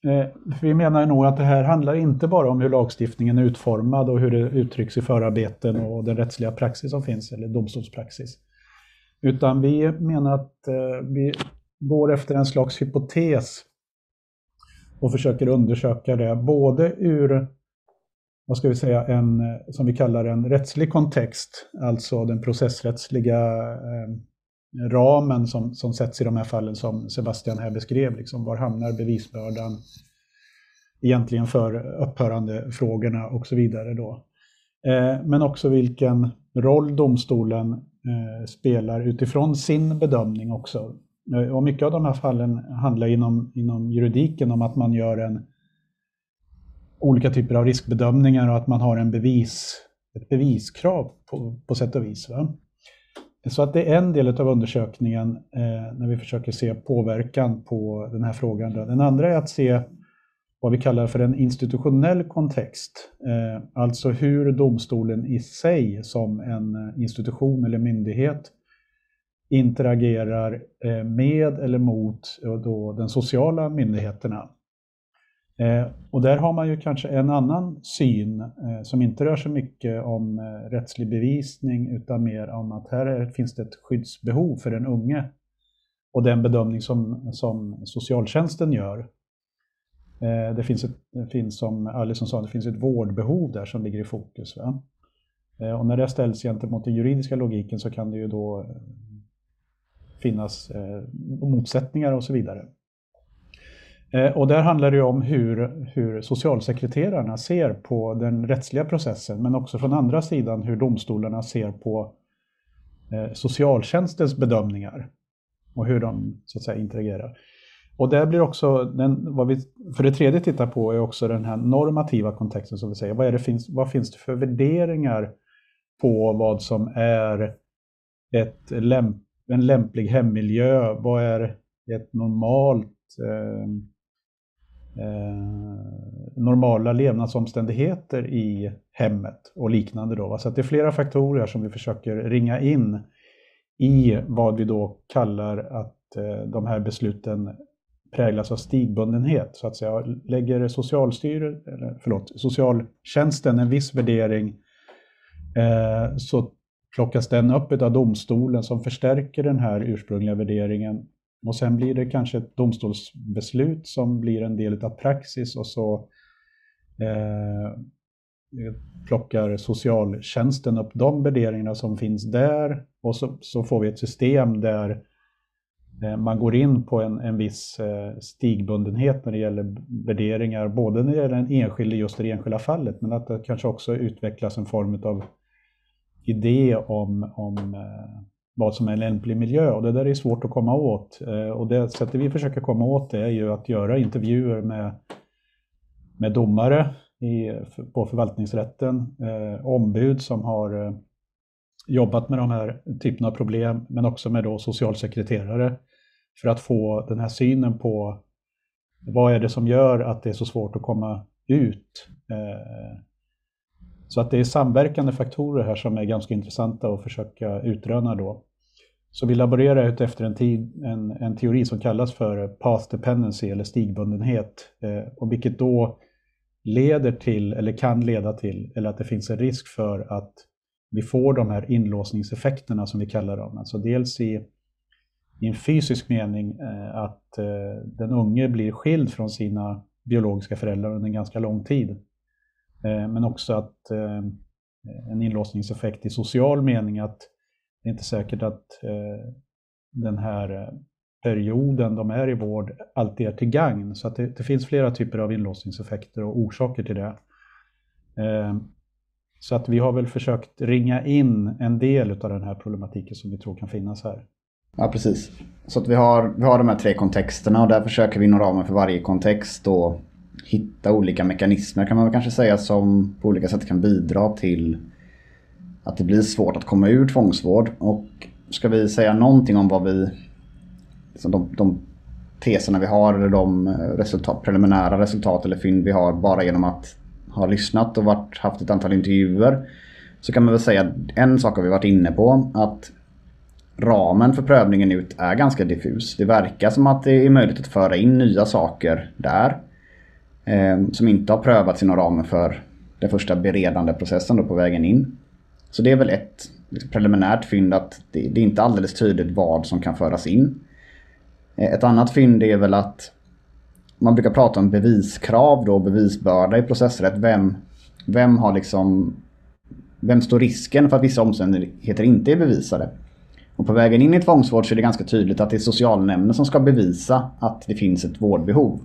eh, vi menar nog att det här handlar inte bara om hur lagstiftningen är utformad och hur det uttrycks i förarbeten och den rättsliga praxis som finns, eller domstolspraxis. Utan vi menar att eh, vi går efter en slags hypotes och försöker undersöka det både ur vad ska vi säga, en, eh, som vi kallar en rättslig kontext, alltså den processrättsliga eh, ramen som, som sätts i de här fallen som Sebastian här beskrev. Liksom, var hamnar bevisbördan egentligen för upphörande frågorna och så vidare. Då. Eh, men också vilken roll domstolen eh, spelar utifrån sin bedömning också. Eh, och mycket av de här fallen handlar inom, inom juridiken om att man gör en olika typer av riskbedömningar och att man har en bevis, ett beviskrav på, på sätt och vis. Va? Så att det är en del av undersökningen eh, när vi försöker se påverkan på den här frågan. Den andra är att se vad vi kallar för en institutionell kontext. Eh, alltså hur domstolen i sig som en institution eller myndighet interagerar eh, med eller mot eh, då den sociala myndigheterna. Eh, och där har man ju kanske en annan syn eh, som inte rör så mycket om eh, rättslig bevisning utan mer om att här är, finns det ett skyddsbehov för den unge. Och den bedömning som, som socialtjänsten gör. Eh, det, finns ett, det finns som Alison sa, det finns ett vårdbehov där som ligger i fokus. Va? Eh, och när det ställs gentemot den juridiska logiken så kan det ju då eh, finnas motsättningar och så vidare. Eh, och där handlar det om hur, hur socialsekreterarna ser på den rättsliga processen, men också från andra sidan hur domstolarna ser på eh, socialtjänstens bedömningar och hur de så att säga interagerar. Och där blir också, den, vad vi för det tredje tittar på är också den här normativa kontexten som vi säger. Vad, är det, finns, vad finns det för värderingar på vad som är ett lämp, en lämplig hemmiljö? Vad är ett normalt eh, Eh, normala levnadsomständigheter i hemmet och liknande. Då. Så det är flera faktorer som vi försöker ringa in i vad vi då kallar att eh, de här besluten präglas av stigbundenhet. Så att säga. Lägger socialstyr, eller, förlåt, socialtjänsten en viss värdering eh, så plockas den upp av domstolen som förstärker den här ursprungliga värderingen och sen blir det kanske ett domstolsbeslut som blir en del av praxis och så eh, plockar socialtjänsten upp de värderingarna som finns där. Och så, så får vi ett system där eh, man går in på en, en viss eh, stigbundenhet när det gäller värderingar, både när det gäller den enskilde just i det enskilda fallet, men att det kanske också utvecklas en form av idé om, om eh, vad som är en lämplig miljö och det där är svårt att komma åt. Eh, och det sättet vi försöker komma åt det är ju att göra intervjuer med, med domare i, på förvaltningsrätten, eh, ombud som har eh, jobbat med de här typerna av problem, men också med då socialsekreterare för att få den här synen på vad är det som gör att det är så svårt att komma ut. Eh, så att det är samverkande faktorer här som är ganska intressanta att försöka utröna då. Så vi laborerar ut efter en, tid, en, en teori som kallas för path dependency eller stigbundenhet. Eh, och vilket då leder till, eller kan leda till, eller att det finns en risk för att vi får de här inlåsningseffekterna som vi kallar dem. Alltså dels i, i en fysisk mening eh, att eh, den unge blir skild från sina biologiska föräldrar under en ganska lång tid. Eh, men också att eh, en inlåsningseffekt i social mening att det är inte säkert att eh, den här eh, perioden de är i vård alltid är till gagn. Så att det, det finns flera typer av inlåsningseffekter och orsaker till det. Eh, så att vi har väl försökt ringa in en del av den här problematiken som vi tror kan finnas här. Ja, precis. Så att vi har, vi har de här tre kontexterna och där försöker vi inom ramen för varje kontext då hitta olika mekanismer kan man väl kanske säga som på olika sätt kan bidra till att det blir svårt att komma ur tvångsvård. Och ska vi säga någonting om vad vi, liksom de, de teserna vi har eller de eh, resultat, preliminära resultat eller fynd vi har bara genom att ha lyssnat och varit, haft ett antal intervjuer. Så kan man väl säga att en sak har vi varit inne på. Att ramen för prövningen ut är ganska diffus. Det verkar som att det är möjligt att föra in nya saker där. Eh, som inte har prövats inom ramen för den första beredande processen då på vägen in. Så det är väl ett liksom, preliminärt fynd att det, det är inte alldeles tydligt vad som kan föras in. Eh, ett annat fynd är väl att man brukar prata om beviskrav då, bevisbörda i processrätt. Vem, vem har liksom vem står risken för att vissa omständigheter inte är bevisade? Och på vägen in i tvångsvård så är det ganska tydligt att det är socialnämnden som ska bevisa att det finns ett vårdbehov.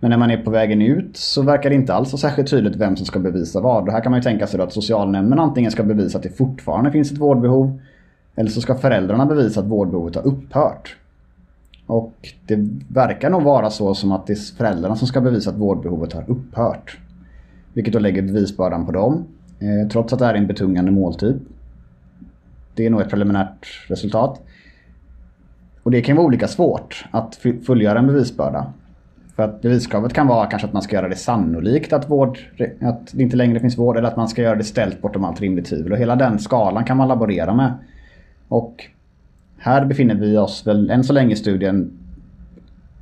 Men när man är på vägen ut så verkar det inte alls vara särskilt tydligt vem som ska bevisa vad. Och här kan man ju tänka sig att socialnämnden antingen ska bevisa att det fortfarande finns ett vårdbehov eller så ska föräldrarna bevisa att vårdbehovet har upphört. Och det verkar nog vara så som att det är föräldrarna som ska bevisa att vårdbehovet har upphört. Vilket då lägger bevisbördan på dem. Eh, trots att det är en betungande måltyp. Det är nog ett preliminärt resultat. Och det kan vara olika svårt att fullgöra en bevisbörda. För att beviskravet kan vara kanske att man ska göra det sannolikt att, vård, att det inte längre finns vård eller att man ska göra det ställt bortom allt rimligt tvivel. Och hela den skalan kan man laborera med. Och här befinner vi oss väl än så länge i studien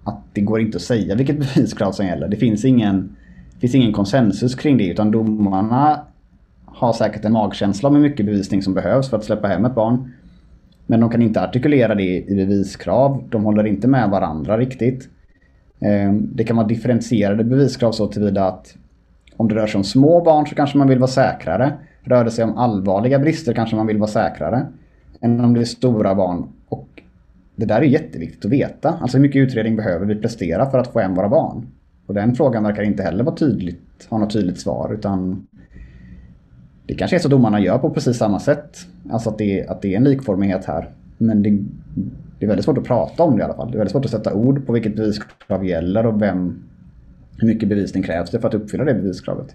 att det går inte att säga vilket *laughs* beviskrav som gäller. Det finns ingen, det finns ingen konsensus kring det utan domarna har säkert en magkänsla om hur mycket bevisning som behövs för att släppa hem ett barn. Men de kan inte artikulera det i beviskrav. De håller inte med varandra riktigt. Ehm, det kan vara differentierade beviskrav så tillvida att om det rör sig om små barn så kanske man vill vara säkrare. Rör det sig om allvarliga brister kanske man vill vara säkrare. Än om det är stora barn. Och det där är jätteviktigt att veta. Alltså hur mycket utredning behöver vi prestera för att få hem våra barn? Och den frågan verkar inte heller vara tydligt, ha något tydligt svar. Utan det kanske är så domarna gör på precis samma sätt. Alltså att det, att det är en likformighet här. Men det, det är väldigt svårt att prata om det i alla fall. Det är väldigt svårt att sätta ord på vilket beviskrav gäller och vem, hur mycket bevisning krävs det för att uppfylla det beviskravet.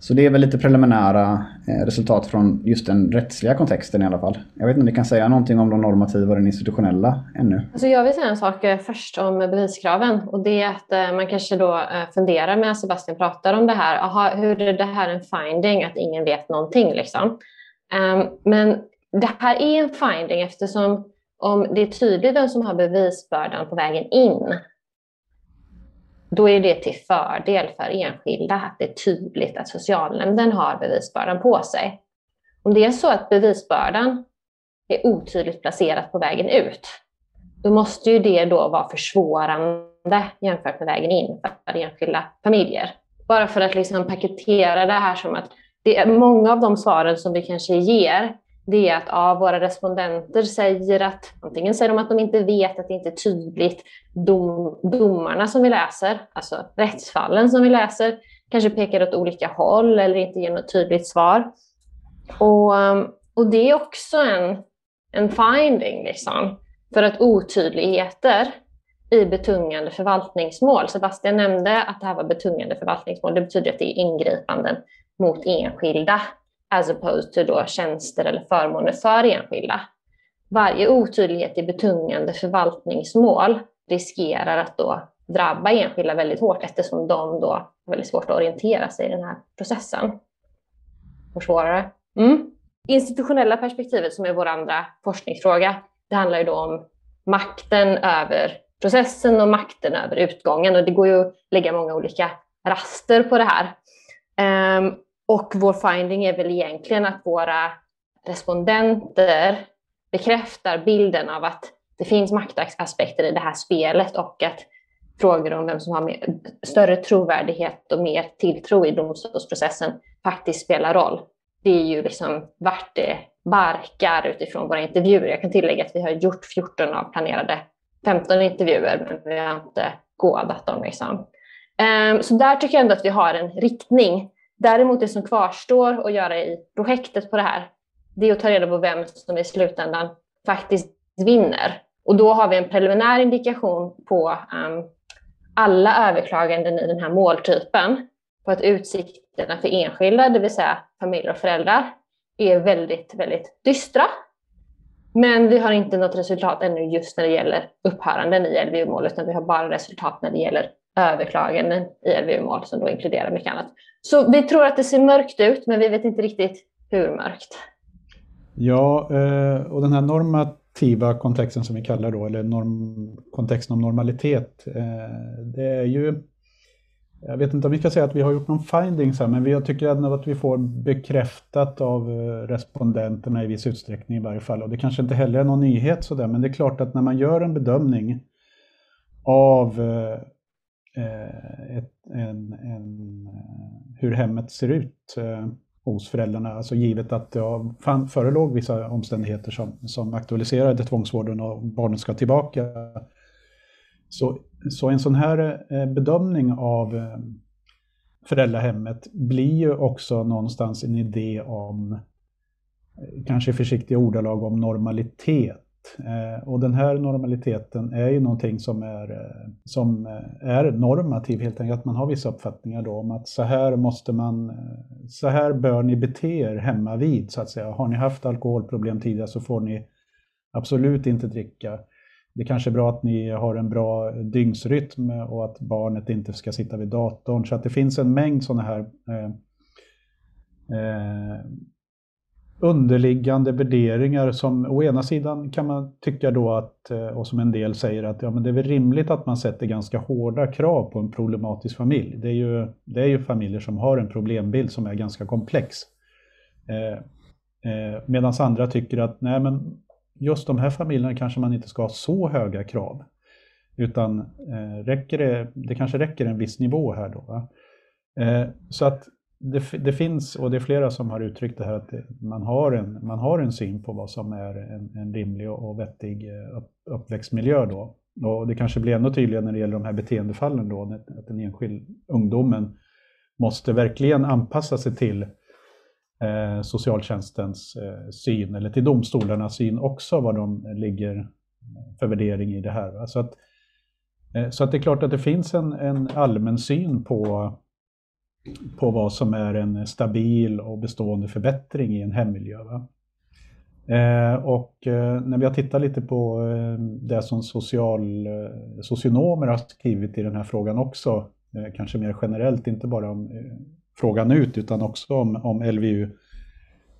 Så det är väl lite preliminära eh, resultat från just den rättsliga kontexten i alla fall. Jag vet inte om ni kan säga någonting om de normativa och den institutionella ännu? Alltså jag vill säga en sak eh, först om beviskraven och det är att eh, man kanske då funderar med Sebastian pratar om det här. Aha, hur är det här en finding att ingen vet någonting liksom? Ehm, men det här är en finding eftersom om det är tydligt vem som har bevisbördan på vägen in då är det till fördel för enskilda att det är tydligt att socialnämnden har bevisbördan på sig. Om det är så att bevisbördan är otydligt placerat på vägen ut, då måste ju det då vara försvårande jämfört med vägen in för enskilda familjer. Bara för att liksom paketera det här som att det är många av de svaren som vi kanske ger det är att ja, våra respondenter säger att antingen säger de att de inte vet, att det inte är tydligt. Dom, domarna som vi läser, alltså rättsfallen som vi läser, kanske pekar åt olika håll eller inte ger något tydligt svar. Och, och det är också en, en finding, liksom, för att otydligheter i betungande förvaltningsmål. Sebastian nämnde att det här var betungande förvaltningsmål. Det betyder att det är ingripanden mot enskilda as opposed to då tjänster eller förmåner för enskilda. Varje otydlighet i betungande förvaltningsmål riskerar att då drabba enskilda väldigt hårt eftersom de då har väldigt svårt att orientera sig i den här processen. Försvårare. Mm. institutionella perspektivet som är vår andra forskningsfråga, det handlar ju då om makten över processen och makten över utgången. Och det går ju att lägga många olika raster på det här. Um, och vår finding är väl egentligen att våra respondenter bekräftar bilden av att det finns maktaspekter i det här spelet och att frågor om vem som har mer, större trovärdighet och mer tilltro i domstolsprocessen faktiskt spelar roll. Det är ju liksom vart det barkar utifrån våra intervjuer. Jag kan tillägga att vi har gjort 14 av planerade 15 intervjuer, men vi har inte kodat dem. Liksom. Um, så där tycker jag ändå att vi har en riktning. Däremot det som kvarstår att göra i projektet på det här, det är att ta reda på vem som i slutändan faktiskt vinner. Och då har vi en preliminär indikation på um, alla överklaganden i den här måltypen på att utsikterna för enskilda, det vill säga familjer och föräldrar, är väldigt, väldigt dystra. Men vi har inte något resultat ännu just när det gäller upphöranden i LVU-mål, utan vi har bara resultat när det gäller överklaganden i LVU-mål som då inkluderar mycket annat. Så vi tror att det ser mörkt ut, men vi vet inte riktigt hur mörkt. Ja, eh, och den här normativa kontexten som vi kallar då, eller norm, kontexten om normalitet, eh, det är ju jag vet inte om vi ska säga att vi har gjort någon findings här, men jag tycker ändå att vi får bekräftat av eh, respondenterna i viss utsträckning i varje fall. Och det kanske inte heller är någon nyhet sådär, men det är klart att när man gör en bedömning av Eh, ett, en, en, eh, hur hemmet ser ut eh, hos föräldrarna, alltså givet att det förelåg vissa omständigheter som, som aktualiserade tvångsvården och barnet ska tillbaka. Så, så en sån här bedömning av föräldrahemmet blir ju också någonstans en idé om, kanske försiktiga ordalag, om normalitet Eh, och den här normaliteten är ju någonting som är, eh, som eh, är normativ helt enkelt. Att man har vissa uppfattningar då om att så här måste man, så här bör ni bete er hemma vid så att säga. Har ni haft alkoholproblem tidigare så får ni absolut inte dricka. Det kanske är bra att ni har en bra dygnsrytm och att barnet inte ska sitta vid datorn. Så att det finns en mängd sådana här eh, eh, underliggande värderingar som å ena sidan kan man tycka då att, eh, och som en del säger att ja, men det är väl rimligt att man sätter ganska hårda krav på en problematisk familj. Det är ju, det är ju familjer som har en problembild som är ganska komplex. Eh, eh, Medan andra tycker att nej men just de här familjerna kanske man inte ska ha så höga krav. Utan eh, räcker det, det kanske räcker en viss nivå här då. Eh, så att det, det, finns, och det är flera som har uttryckt det här, att man har en, man har en syn på vad som är en, en rimlig och vettig eh, upp, uppväxtmiljö. Då. Och det kanske blir ännu tydligare när det gäller de här beteendefallen, då, att den enskilda ungdomen måste verkligen anpassa sig till eh, socialtjänstens eh, syn, eller till domstolarnas syn också, vad de ligger för värdering i det här. Så att, eh, så att det är klart att det finns en, en allmän syn på på vad som är en stabil och bestående förbättring i en hemmiljö. Eh, och eh, när vi har tittat lite på eh, det som social, eh, socionomer har skrivit i den här frågan också, eh, kanske mer generellt, inte bara om eh, frågan ut utan också om, om LVU,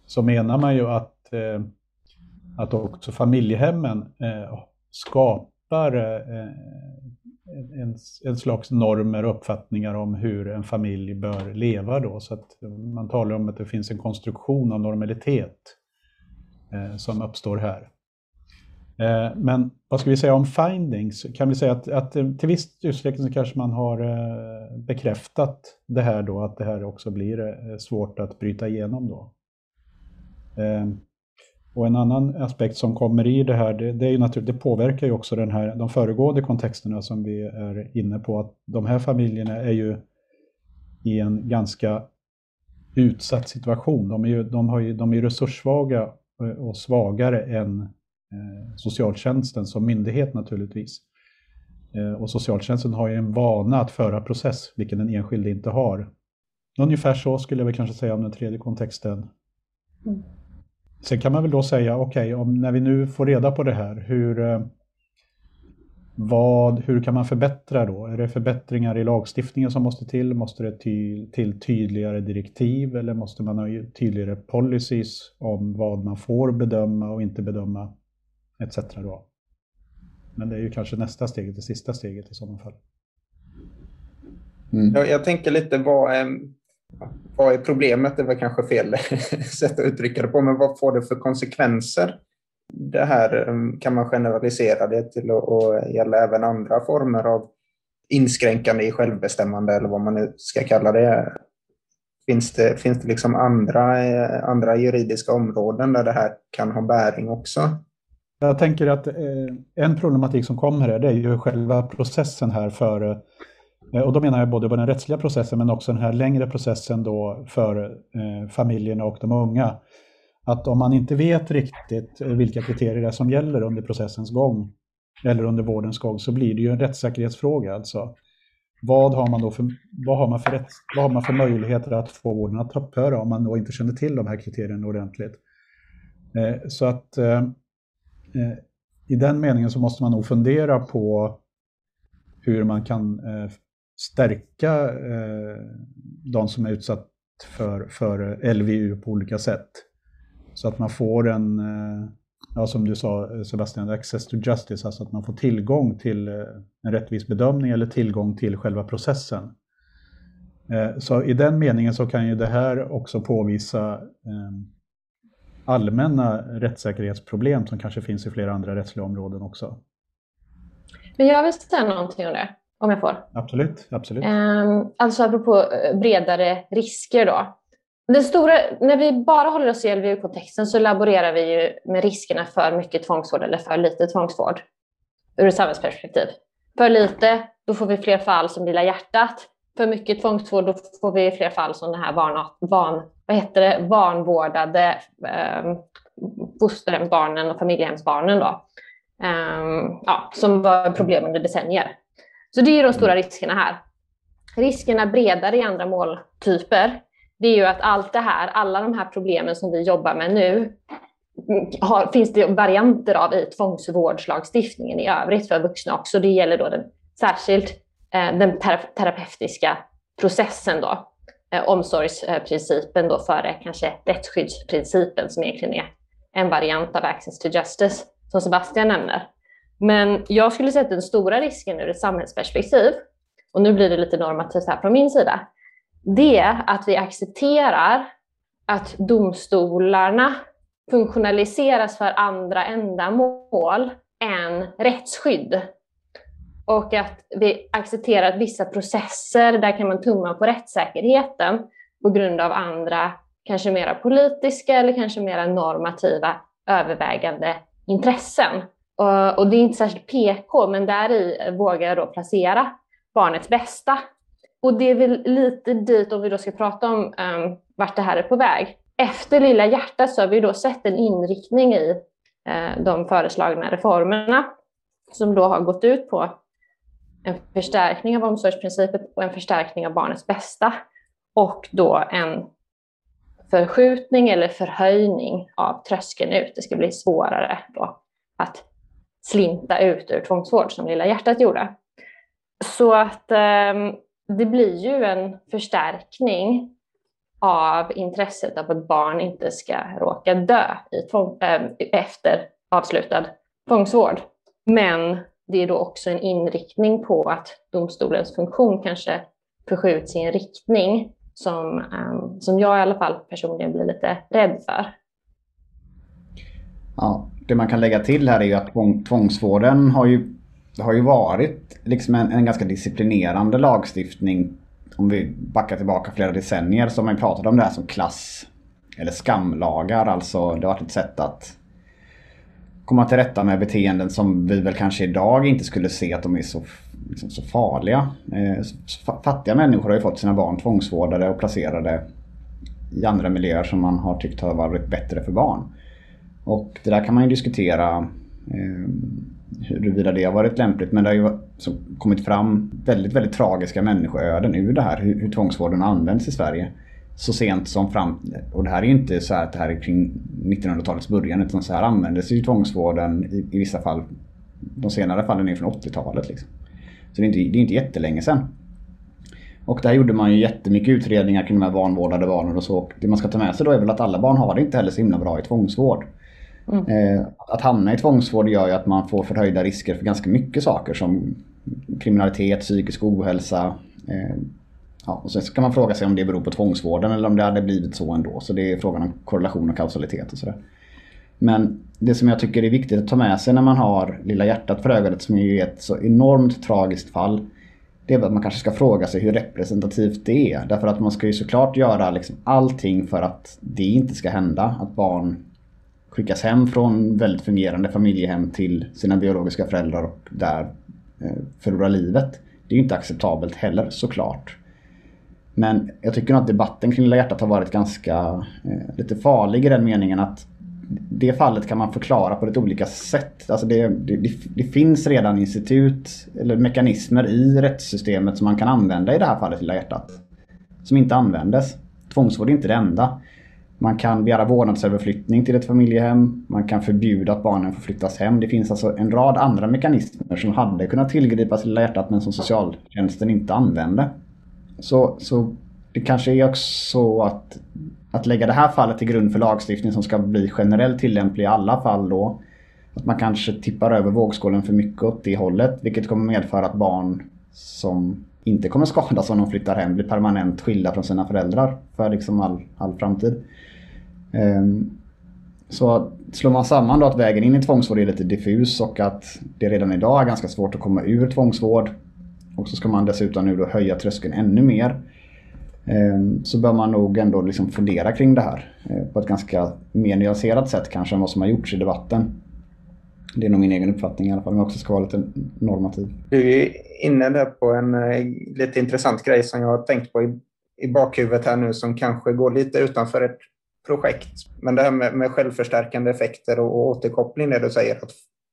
så menar man ju att, att också familjehemmen skapar en, en slags normer och uppfattningar om hur en familj bör leva. Då. Så att man talar om att det finns en konstruktion av normalitet eh, som uppstår här. Eh, men vad ska vi säga om findings? Kan vi säga att, att eh, till viss utsträckning så kanske man har eh, bekräftat det här då, att det här också blir eh, svårt att bryta igenom då. Eh, och en annan aspekt som kommer i det här, det, det, är ju naturligt, det påverkar ju också den här, de föregående kontexterna som vi är inne på. Att de här familjerna är ju i en ganska utsatt situation. De är ju, de har ju, de är resurssvaga eh, och svagare än eh, socialtjänsten som myndighet naturligtvis. Eh, och socialtjänsten har ju en vana att föra process, vilken den enskilde inte har. Ungefär så skulle jag väl kanske säga om den tredje kontexten. Mm. Sen kan man väl då säga, okej, okay, när vi nu får reda på det här, hur, vad, hur kan man förbättra då? Är det förbättringar i lagstiftningen som måste till? Måste det till, till tydligare direktiv eller måste man ha tydligare policies om vad man får bedöma och inte bedöma etc. Då? Men det är ju kanske nästa steg, det sista steget i sådana fall. Mm. Jag, jag tänker lite vad är, vad är problemet? Det var kanske fel *laughs* sätt att uttrycka det på, men vad får det för konsekvenser? Det här um, kan man generalisera det till att gälla även andra former av inskränkande i självbestämmande eller vad man nu ska kalla det. Finns det, finns det liksom andra, eh, andra juridiska områden där det här kan ha bäring också? Jag tänker att eh, en problematik som kommer här, det är ju själva processen här för Eh, och då menar jag både på den rättsliga processen men också den här längre processen då för eh, familjerna och de unga. Att om man inte vet riktigt eh, vilka kriterier det är som gäller under processens gång eller under vårdens gång så blir det ju en rättssäkerhetsfråga. Alltså. Vad har man då för, vad har man för, rätt, vad har man för möjligheter att få vården att upphöra om man då inte känner till de här kriterierna ordentligt? Eh, så att eh, eh i den meningen så måste man nog fundera på hur man kan eh, stärka eh, de som är utsatt för, för LVU på olika sätt. Så att man får en, eh, ja, som du sa eh, Sebastian, access to justice, alltså att man får tillgång till eh, en rättvis bedömning eller tillgång till själva processen. Eh, så i den meningen så kan ju det här också påvisa eh, allmänna rättssäkerhetsproblem som kanske finns i flera andra rättsliga områden också. Men jag vill säga någonting om det. Om jag får? Absolut. absolut. Um, alltså apropå eh, bredare risker då. Den stora, när vi bara håller oss i LVU-kontexten så laborerar vi ju med riskerna för mycket tvångsvård eller för lite tvångsvård ur ett samhällsperspektiv. För lite, då får vi fler fall som Lilla hjärtat. För mycket tvångsvård, då får vi fler fall som den här van, van, vad heter det, vanvårdade eh, fosterhemsbarnen och familjehemsbarnen. Då. Um, ja, som var problem under decennier. Så det är de stora riskerna här. Riskerna bredare i andra måltyper, det är ju att allt det här, alla de här problemen som vi jobbar med nu, har, finns det varianter av i tvångsvårdslagstiftningen i övrigt för vuxna också. Det gäller då den, särskilt eh, den terapeutiska processen då. Eh, omsorgsprincipen då före kanske rättsskyddsprincipen som egentligen är en variant av access to justice som Sebastian nämner. Men jag skulle säga att den stora risken ur ett samhällsperspektiv, och nu blir det lite normativt här från min sida, det är att vi accepterar att domstolarna funktionaliseras för andra ändamål än rättsskydd. Och att vi accepterar att vissa processer, där kan man tumma på rättssäkerheten på grund av andra, kanske mera politiska eller kanske mera normativa övervägande intressen. Och, och det är inte särskilt PK, men där i vågar jag då placera barnets bästa. Och det är väl lite dit, om vi då ska prata om um, vart det här är på väg. Efter Lilla hjärtat så har vi då sett en inriktning i uh, de föreslagna reformerna som då har gått ut på en förstärkning av omsorgsprincipen och en förstärkning av barnets bästa. Och då en förskjutning eller förhöjning av tröskeln ut. Det ska bli svårare då att slinta ut ur tvångsvård som Lilla hjärtat gjorde. Så att eh, det blir ju en förstärkning av intresset av att barn inte ska råka dö i tvång, eh, efter avslutad tvångsvård. Men det är då också en inriktning på att domstolens funktion kanske förskjuts i en riktning som, eh, som jag i alla fall personligen blir lite rädd för. Ja, det man kan lägga till här är ju att tvångsvården har ju, har ju varit liksom en, en ganska disciplinerande lagstiftning. Om vi backar tillbaka flera decennier så har man pratat om det här som klass eller skamlagar. Alltså det har varit ett sätt att komma till rätta med beteenden som vi väl kanske idag inte skulle se att de är så, liksom, så farliga. Eh, fattiga människor har ju fått sina barn tvångsvårdade och placerade i andra miljöer som man har tyckt har varit bättre för barn. Och det där kan man ju diskutera eh, huruvida det har varit lämpligt. Men det har ju kommit fram väldigt, väldigt tragiska människoöden ur det här. Hur, hur tvångsvården används i Sverige. Så sent som fram... Och det här är ju inte så att det här är kring 1900-talets början. Utan så här användes ju tvångsvården i, i vissa fall de senare fallen är från 80-talet. Liksom. Så det är, inte, det är inte jättelänge sedan. Och där gjorde man ju jättemycket utredningar kring de här vanvårdade barnen och så. Och det man ska ta med sig då är väl att alla barn har det inte heller så himla bra i tvångsvård. Mm. Eh, att hamna i tvångsvård gör ju att man får förhöjda risker för ganska mycket saker som kriminalitet, psykisk ohälsa. Eh, ja, och sen kan man fråga sig om det beror på tvångsvården eller om det hade blivit så ändå. Så det är frågan om korrelation och kausalitet och sådär. Men det som jag tycker är viktigt att ta med sig när man har Lilla hjärtat för ögonet som är ju ett så enormt tragiskt fall. Det är att man kanske ska fråga sig hur representativt det är. Därför att man ska ju såklart göra liksom allting för att det inte ska hända. Att barn skickas hem från väldigt fungerande familjehem till sina biologiska föräldrar och där eh, förlorar livet. Det är ju inte acceptabelt heller såklart. Men jag tycker att debatten kring Lilla hjärtat har varit ganska eh, lite farlig i den meningen att det fallet kan man förklara på lite olika sätt. Alltså det, det, det, finns redan institut eller mekanismer i rättssystemet som man kan använda i det här fallet Lilla hjärtat. Som inte användes. Tvångsvård är inte det enda. Man kan begära vårdnadsöverflyttning till ett familjehem. Man kan förbjuda att barnen får flyttas hem. Det finns alltså en rad andra mekanismer som hade kunnat tillgripas i Lilla hjärtat men som socialtjänsten inte använde. Så, så det kanske är också så att att lägga det här fallet till grund för lagstiftning som ska bli generellt tillämplig i alla fall då. Att man kanske tippar över vågskålen för mycket åt det hållet. Vilket kommer medföra att barn som inte kommer skadas om de flyttar hem blir permanent skilda från sina föräldrar för liksom all, all framtid. Ehm, så slår man samman då att vägen in i tvångsvård är lite diffus och att det redan idag är ganska svårt att komma ur tvångsvård. Och så ska man dessutom nu då höja tröskeln ännu mer. Ehm, så bör man nog ändå liksom fundera kring det här eh, på ett ganska mer nyanserat sätt kanske än vad som har gjorts i debatten. Det är nog min egen uppfattning i alla fall, Men jag också ska vara lite normativ. Du är inne där på en eh, lite intressant grej som jag har tänkt på i, i bakhuvudet här nu som kanske går lite utanför ett projekt. Men det här med, med självförstärkande effekter och, och återkoppling, det du säger att,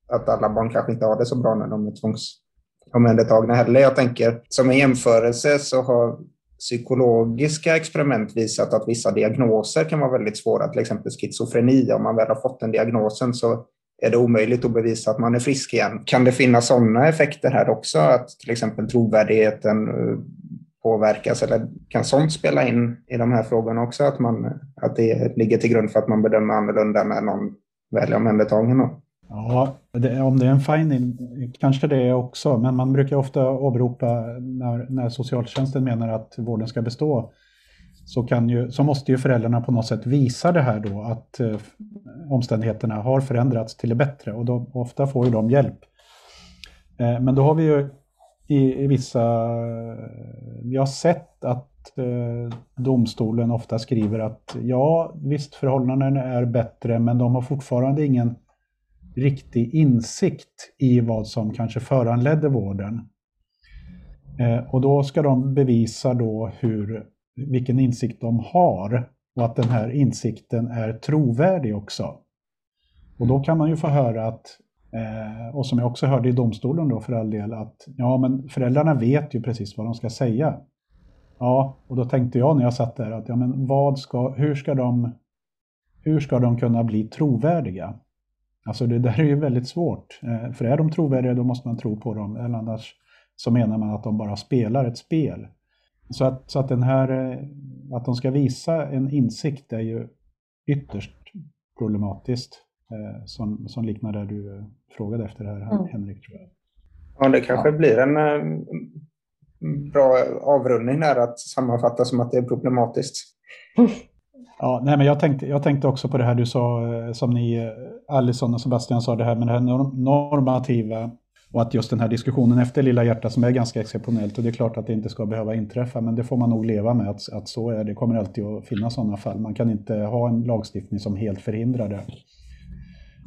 att alla barn kanske inte har det så bra när de är tvångsomhändertagna heller. Jag tänker som en jämförelse så har psykologiska experiment visat att vissa diagnoser kan vara väldigt svåra, till exempel schizofreni. Om man väl har fått den diagnosen så är det omöjligt att bevisa att man är frisk igen. Kan det finnas sådana effekter här också, att till exempel trovärdigheten påverkas eller kan sånt spela in i de här frågorna också, att, man, att det ligger till grund för att man bedömer annorlunda när någon väl är omhändertagen? Ja, det, om det är en finding kanske det är också, men man brukar ofta åberopa när, när socialtjänsten menar att vården ska bestå så, kan ju, så måste ju föräldrarna på något sätt visa det här då att eh, omständigheterna har förändrats till det bättre och då, ofta får ju de hjälp. Eh, men då har vi ju i, i vissa, vi har sett att eh, domstolen ofta skriver att ja, visst förhållandena är bättre men de har fortfarande ingen riktig insikt i vad som kanske föranledde vården. Eh, och då ska de bevisa då hur, vilken insikt de har och att den här insikten är trovärdig också. Och då kan man ju få höra att, eh, och som jag också hörde i domstolen då för all del, att ja men föräldrarna vet ju precis vad de ska säga. Ja, och då tänkte jag när jag satt där att ja men vad ska, hur ska de, hur ska de kunna bli trovärdiga? Alltså det där är ju väldigt svårt. Eh, för är de trovärdiga då måste man tro på dem. Eller annars så menar man att de bara spelar ett spel. Så att, så att den här, eh, att de ska visa en insikt är ju ytterst problematiskt. Eh, som, som liknar det du frågade efter här, mm. Henrik. Tror jag. Ja, det kanske ja. blir en bra avrundning där att sammanfatta som att det är problematiskt. *laughs* Ja, nej, men jag, tänkte, jag tänkte också på det här du sa, eh, som ni, eh, Alison och Sebastian sa, det här med det här normativa och att just den här diskussionen efter Lilla hjärtat som är ganska exceptionellt och det är klart att det inte ska behöva inträffa men det får man nog leva med att, att så är det. kommer alltid att finnas sådana fall. Man kan inte ha en lagstiftning som helt förhindrar det.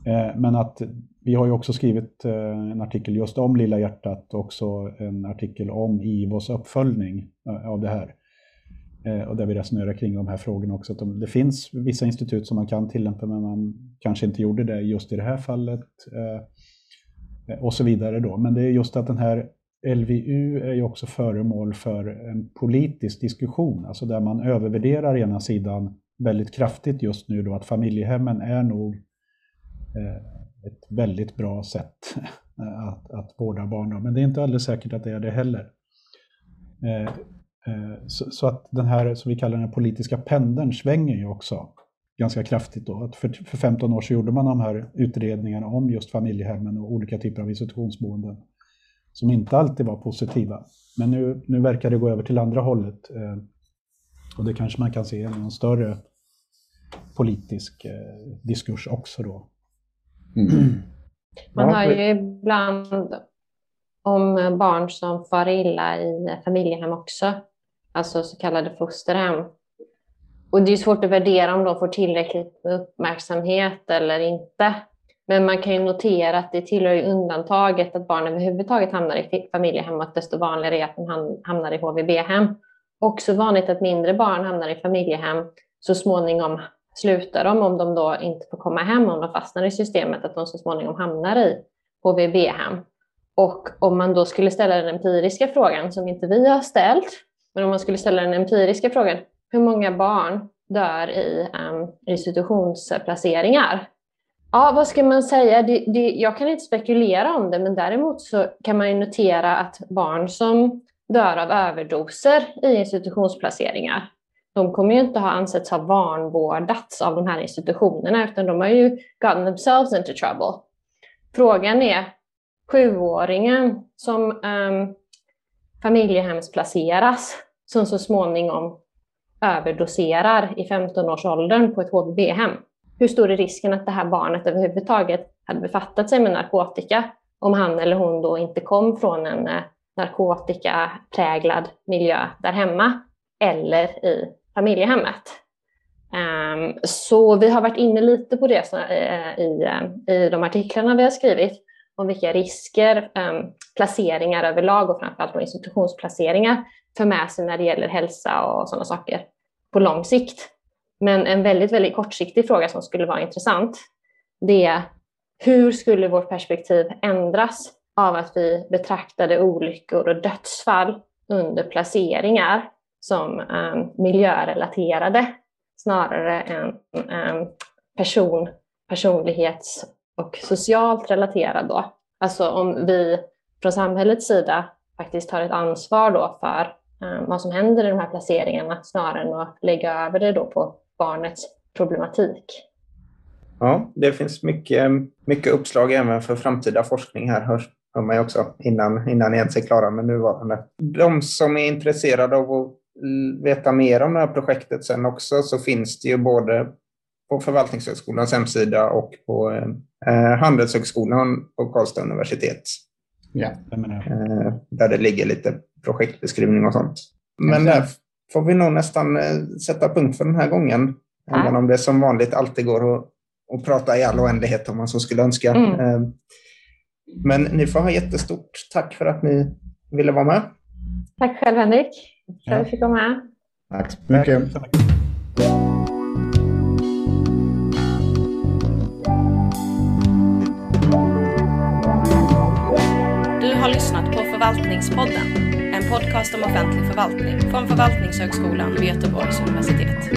Eh, men att vi har ju också skrivit eh, en artikel just om Lilla hjärtat och också en artikel om IVOs uppföljning eh, av det här. Och där vi resonerar kring de här frågorna också. Att det finns vissa institut som man kan tillämpa men man kanske inte gjorde det just i det här fallet. Och så vidare då. Men det är just att den här LVU är ju också föremål för en politisk diskussion, alltså där man övervärderar ena sidan väldigt kraftigt just nu då att familjehemmen är nog Eh, ett väldigt bra sätt *laughs* att, att vårda barn. Men det är inte alldeles säkert att det är det heller. Eh, eh, så, så, att den här, som vi kallar den politiska pendeln, svänger ju också ganska kraftigt. Då. Att för, för 15 år så gjorde man de här utredningarna om just familjehemmen och olika typer av institutionsboenden som inte alltid var positiva. Men nu, nu verkar det gå över till andra hållet. Och det kanske man kan se i någon större politisk diskurs också då. Mm. Man hör ju ibland om barn som far illa i familjehem också, alltså så kallade fosterhem. Och det är svårt att värdera om de får tillräckligt uppmärksamhet eller inte. Men man kan ju notera att det tillhör undantaget att barn överhuvudtaget hamnar i familjehem och att desto vanligare är att de hamnar i HVB-hem. Också vanligt att mindre barn hamnar i familjehem. Så småningom slutar de, om de då inte får komma hem, om de fastnar i systemet, att de så småningom hamnar i HVB-hem. Och om man då skulle ställa den empiriska frågan, som inte vi har ställt, men om man skulle ställa den empiriska frågan, hur många barn dör i um, institutionsplaceringar? Ja, vad ska man säga? Det, det, jag kan inte spekulera om det, men däremot så kan man ju notera att barn som dör av överdoser i institutionsplaceringar, de kommer ju inte ha ansetts ha vanvårdats av de här institutionerna, utan de har ju gotten themselves into trouble. Frågan är sjuåringen som um, familjehemsplaceras, som så småningom överdoserar i 15-årsåldern på ett HVB-hem. Hur stor är risken att det här barnet överhuvudtaget hade befattat sig med narkotika om han eller hon då inte kom från en eh, narkotikapräglad miljö där hemma eller i familjehemmet. Um, så vi har varit inne lite på det uh, i, uh, i de artiklarna vi har skrivit om vilka risker um, placeringar överlag och framförallt institutionsplaceringar för med sig när det gäller hälsa och sådana saker på lång sikt. Men en väldigt, väldigt kortsiktig fråga som skulle vara intressant, det är hur skulle vårt perspektiv ändras av att vi betraktade olyckor och dödsfall under placeringar som um, miljörelaterade snarare än um, person, personlighets och socialt relaterad då. Alltså om vi från samhällets sida faktiskt tar ett ansvar då för um, vad som händer i de här placeringarna snarare än att lägga över det då på barnets problematik. Ja, det finns mycket, mycket uppslag även för framtida forskning här, hör, hör man ju också, innan, innan ni ens är klara med nuvarande. De som är intresserade av att veta mer om det här projektet sen också så finns det ju både på Förvaltningshögskolans hemsida och på eh, Handelshögskolan och Karlstad universitet. Ja. Eh, där det ligger lite projektbeskrivning och sånt. Men där får vi nog nästan eh, sätta punkt för den här gången. Ja. Även om det som vanligt alltid går att, att prata i all oändlighet om man så skulle önska. Mm. Eh, men ni får ha jättestort tack för att ni ville vara med. Tack själv Henrik för att vi fick vara med. Tack så mycket. Du har lyssnat på Förvaltningspodden en podcast om offentlig förvaltning från Förvaltningshögskolan vid Göteborgs universitet.